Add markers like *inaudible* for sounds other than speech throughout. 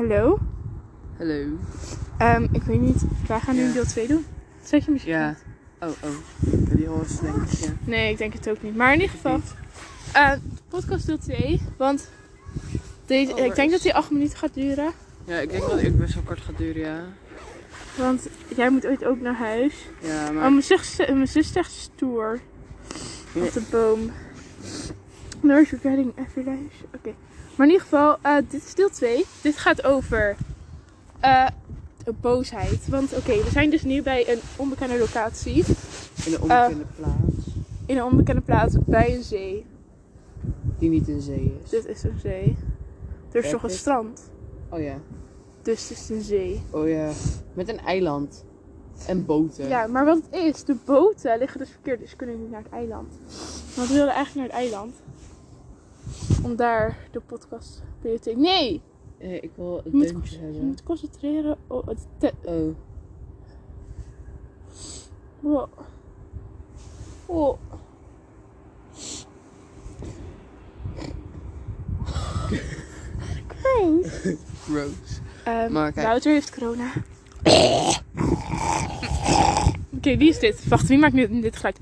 Hallo. Hallo. Ehm, ik weet niet, wij gaan nu Ja. deel 2 doen. Zet je muziek Ja. Oh, oh. Die horen denk ik, ja. Nee, ik denk het ook niet. Maar in ieder geval, eh, podcast deel 2. Want deze, Oh, ik denk is- dat die 8 minuten gaat duren. Ja, ik denk dat ik best wel kort gaat duren, ja. Want jij moet ooit ook naar huis. Ja, Oh, maar... mijn zus, mijn zus zegt stoer. Op de boom. Nurse regretting every life. Oké. Maar in ieder geval, eh, dit is deel 2. Dit gaat over eh, boosheid. Want oké, we zijn dus nu bij een onbekende locatie. In een onbekende plaats. In een onbekende plaats bij een zee. Die niet in zee is. Dit is een zee. Er is toch een strand. Oh ja. Dus het is een zee. Oh ja. Met een eiland. En boten. Ja, maar wat het is, de boten liggen dus verkeerd. Dus kunnen niet naar het eiland. Want we wilden eigenlijk naar het eiland. Om daar de podcast te Nee! Eh, ik wil het Je moet, deuntje je hebben. moet concentreren op het... te- Oh. Wow. Oh. Gross. Gross. Ehm, Maar kijk. Wouter heeft corona. Oké, wie is dit? Wacht, wie maakt nu dit geluid?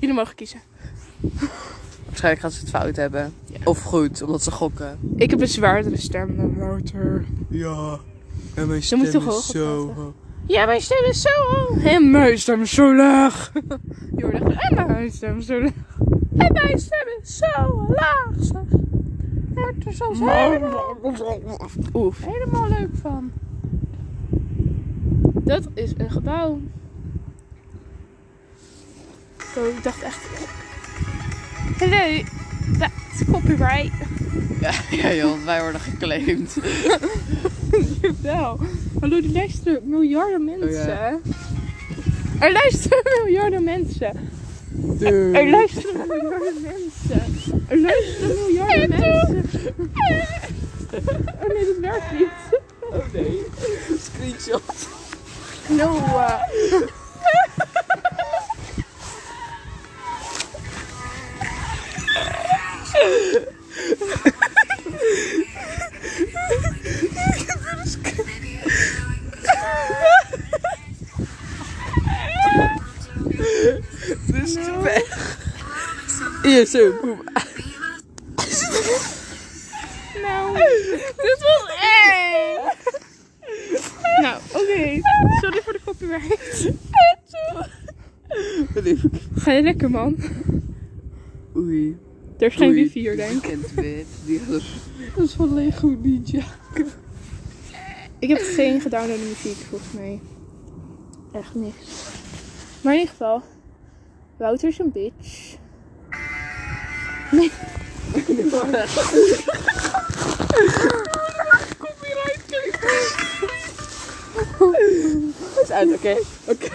Jullie mogen kiezen. Waarschijnlijk gaan ze het fout hebben. Ja. Of goed, omdat ze gokken. Ik heb een zwaardere stem dan Wouter. Ja. En mijn stem moet toch is hoog zo hoog. Ja, mijn stem is zo hoog. En mijn stem is zo laag. *laughs* Je hoorde echt, en mijn stem is zo laag. En mijn stem is zo laag, zeg. Wordt er soms helemaal, Oef. helemaal leuk van. Dat is een gebouw. Oh, ik dacht echt... Hallo, dat is copyright. Ja, ja joh, wij worden geclaimd. Jawel. Hallo, er luisteren miljarden mensen. Oh, ja. Er luisteren miljarden mensen. Er luisteren miljarden mensen. Er luisteren miljarden mensen. Oh nee, dat werkt niet. Oh nee. Screenshot. Noah. Dit Hier, zo. boem. Nou, dit was eng. Nou, oké. Sorry voor de copyright. Ga je lekker, man? Oei. Er is geen wifi hier, denk ik. Dat is van Lego Ninja. Ik heb geen gedownloade muziek, volgens mij. Echt niks. Maar in ieder geval, Wouter is een bitch. Nee. is uit, oké? Oké.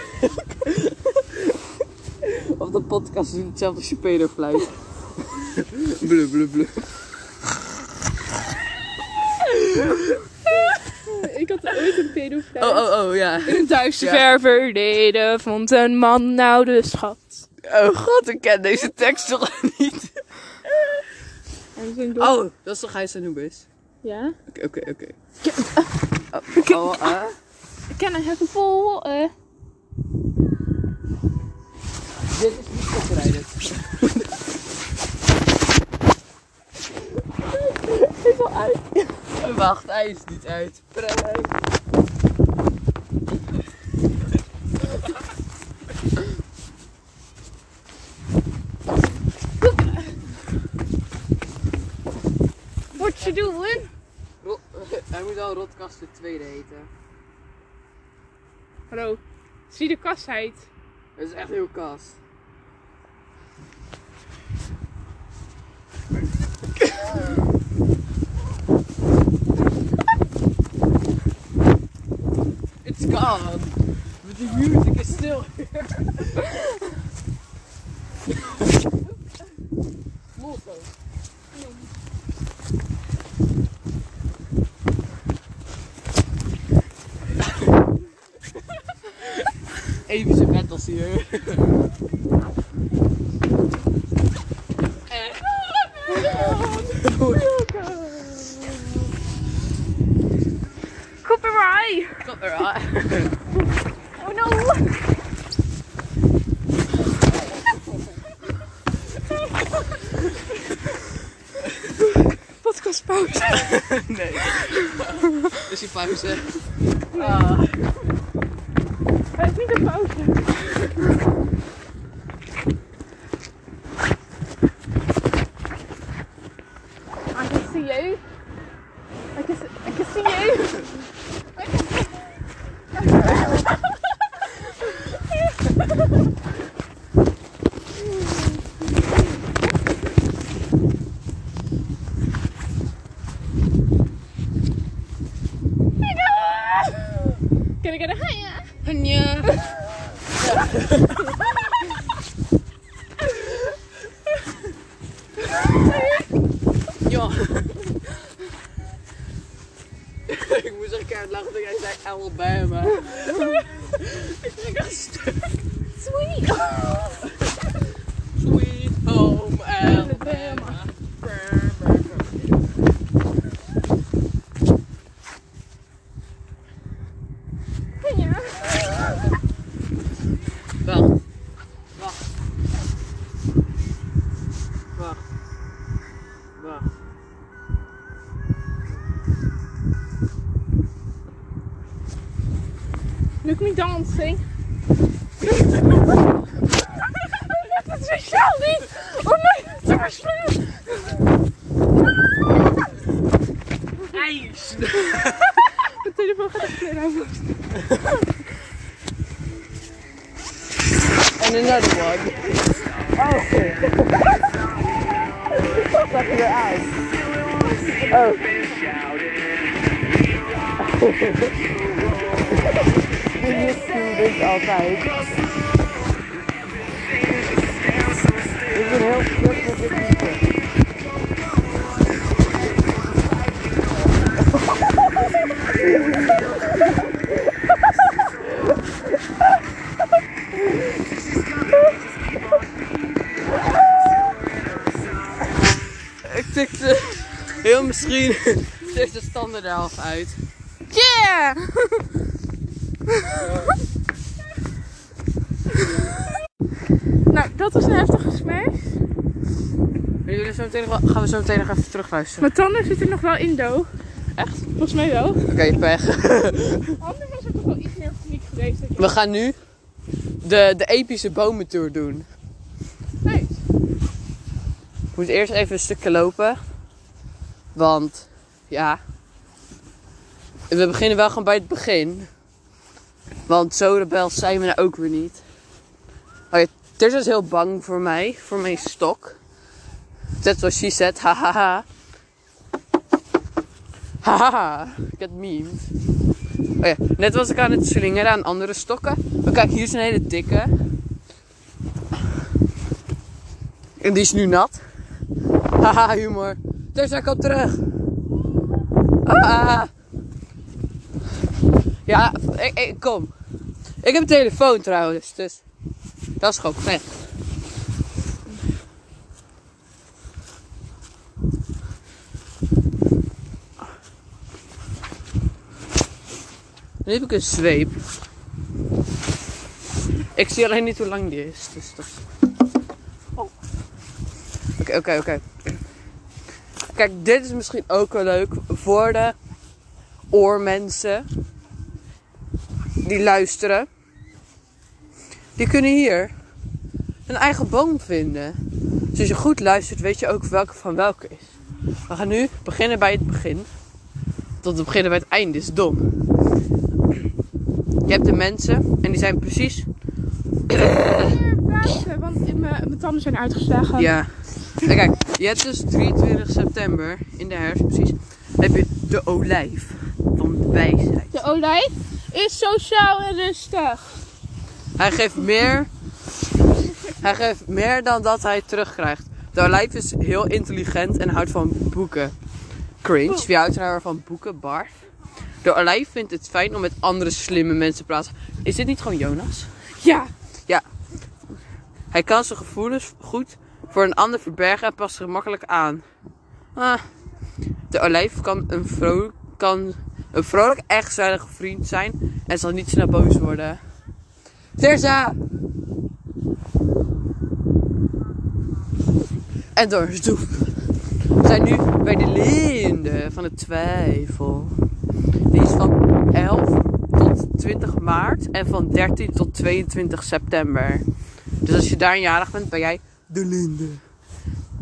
Of de podcast is hetzelfde als je pedofluit. blub, blub, blub. Ik had ooit een pedofiel. Oh, oh, oh, ja. In een Ja. ver verleden vond een man nou de schat. Oh god, ik ken deze tekst toch niet. Oh, dat is toch Gijs Anubis? Ja? Oké, oké, oké. Oh, oh, eh? Can I have a eh? Dit is niet copyrighted. is al uit. Wacht, hij is niet uit. Prem. Doing? Ro- *laughs* Hij moet wel Rotkast de tweede heten. Hallo. Zie de kasheid. Het is echt heel kast. *laughs* It's gone. But the music is still *laughs* here. Motto. Epische battles hier. Copyright! Copyright. Oh no! Podcastpauze. *laughs* nee. Dus die pauze. Ah. Het is niet een pauze. I can see you. I can, see- I can see you. I can Can I get a hiya? Hanja. Ja. ik moest echt keihard lachen toen jij zei Alabama. ik ging echt stuk. Sweet dancing. Dat is speciaal niet. Oh nee, dat is speciaal. IJs! De telefoon gaat echt weer. And another one. Oh. Zag je eruit? Oh. Altijd. Ik ben heel met. Ik tikte heel misschien *laughs* steeds de standaard er half uit. Yeah! *laughs* *laughs* nou, dat was een heftige smash. Jullie zo meteen nog wel- gaan we zo meteen nog even terugluisteren. Mijn tanden zitten nog wel in do. Echt? Volgens mij wel. Oké, pech. *laughs* Anders was het toch wel iets meer publiek geweest. denk ik. We gaan nu de, de epische bomentour doen. Nee. Ik moet eerst even een stukje lopen. Want, ja. We beginnen wel gewoon bij het begin. Want zo rebels zijn we nou ook weer niet. Oh ja, is heel bang voor mij. Voor mijn stok. That's what she said. Hahaha. Hahaha. Get memed. Oh ja, net was ik aan het slingeren aan andere stokken. Maar kijk, hier is een hele dikke. En die is nu nat. Haha, humor. Tirza, kom terug. Ah. Ja, kom. Ik heb een telefoon trouwens, dus dat is gewoon vet. Nu heb ik een zweep. Ik zie alleen niet hoe lang die is. Dus dat... Oh. Oké, oké, oké. Kijk, dit is misschien ook wel leuk voor de oormensen die luisteren. Die kunnen hier een eigen boom vinden. Dus als je goed luistert, weet je ook welke van welke is. We gaan nu beginnen bij het begin. Tot we beginnen bij het einde is dom. Je hebt de mensen en die zijn precies. Want mijn mijn tanden zijn uitgeslagen. Ja. En kijk, je hebt dus 23 september in de herfst precies. Heb je de olijf van de wijsheid. De olijf is sociaal en rustig. Hij geeft meer. Hij geeft meer dan dat hij terugkrijgt. De olijf is heel intelligent en houdt van boeken. Cringe. Wie houdt nou van boeken? Barf. De olijf vindt het fijn om met andere slimme mensen te praten. Is dit niet gewoon Jonas? Ja. Hij kan zijn gevoelens goed voor een ander verbergen en past zich makkelijk aan. Ah. De olijf kan een, vrouw, kan een vrolijk, echt gezellige vriend zijn. En zal niet snel boos worden. Terza! En door. We zijn nu bij de linde van de twijfel. Die is van 11 tot 20 maart en van 13 tot 22 september. Dus als je daar jarig bent, ben jij de linde.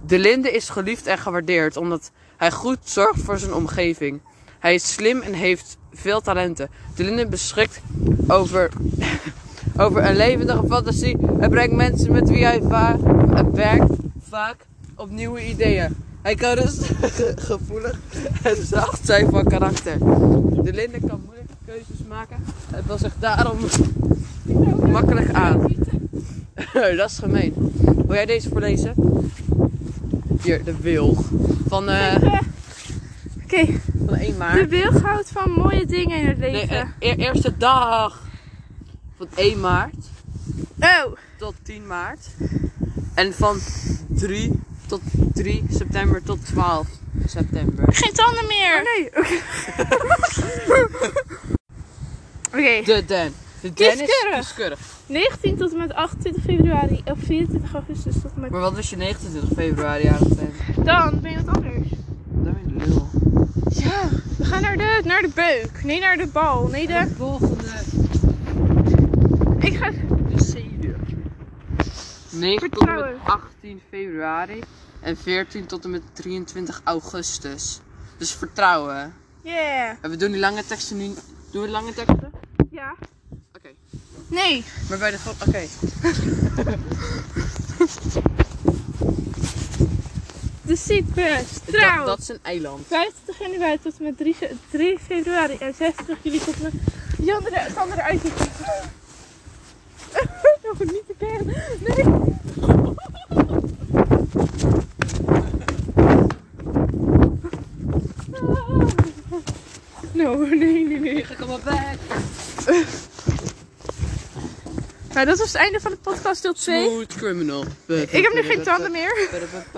De linde is geliefd en gewaardeerd omdat hij goed zorgt voor zijn omgeving. Hij is slim en heeft veel talenten. De linde beschikt over, *laughs* over een levendige fantasie en brengt mensen met wie hij va- werkt vaak op nieuwe ideeën. Hij kan dus *laughs* gevoelig en zacht zijn van karakter. De linde kan moeilijke keuzes maken en wil zich daarom *laughs* makkelijk aan. Dat is gemeen. Wil jij deze voorlezen? Hier, de wilg. Van, eh Oké, van 1 de maart. wilg houdt van mooie dingen in het Nee, leven. eh, e- eerste dag. Van 1 maart Oh, tot 10 maart. En van 3 tot 3 september tot 12 september. geen tanden meer. Oh, nee, *laughs* oké. De den. De den is Kieskeurig. kieskeurig. 19 tot en met 28 februari. Of 24 augustus tot en met... Maar wat was je 29 februari jarig bent? Dan ben je wat anders. Dan ben je lul. Ja, we gaan naar de, naar de beuk. Nee, naar de bal. Nee, de... volgende. Ik ga... De zenuw. 9 tot en met Vertrouwen. 18 februari en 14 tot en met 23 augustus. Dus vertrouwen. Yeah. En we doen die lange teksten nu. Doen we lange teksten? Ja. Oké. Nee. Maar bij de Oké. *laughs* De Cyprus. Dat, Trouw. dat is een eiland. 25 januari tot en met 3, fe- 3 februari. En 26 juli tot en met... Die andere, het andere uitzicht. *laughs* Nog niet te kennen. Nee. No, nee, nee, nee. Ik ga maar back. Nou, dat was het einde van de podcast deel 2. Smooth criminal. Ik heb nu geen tanden meer.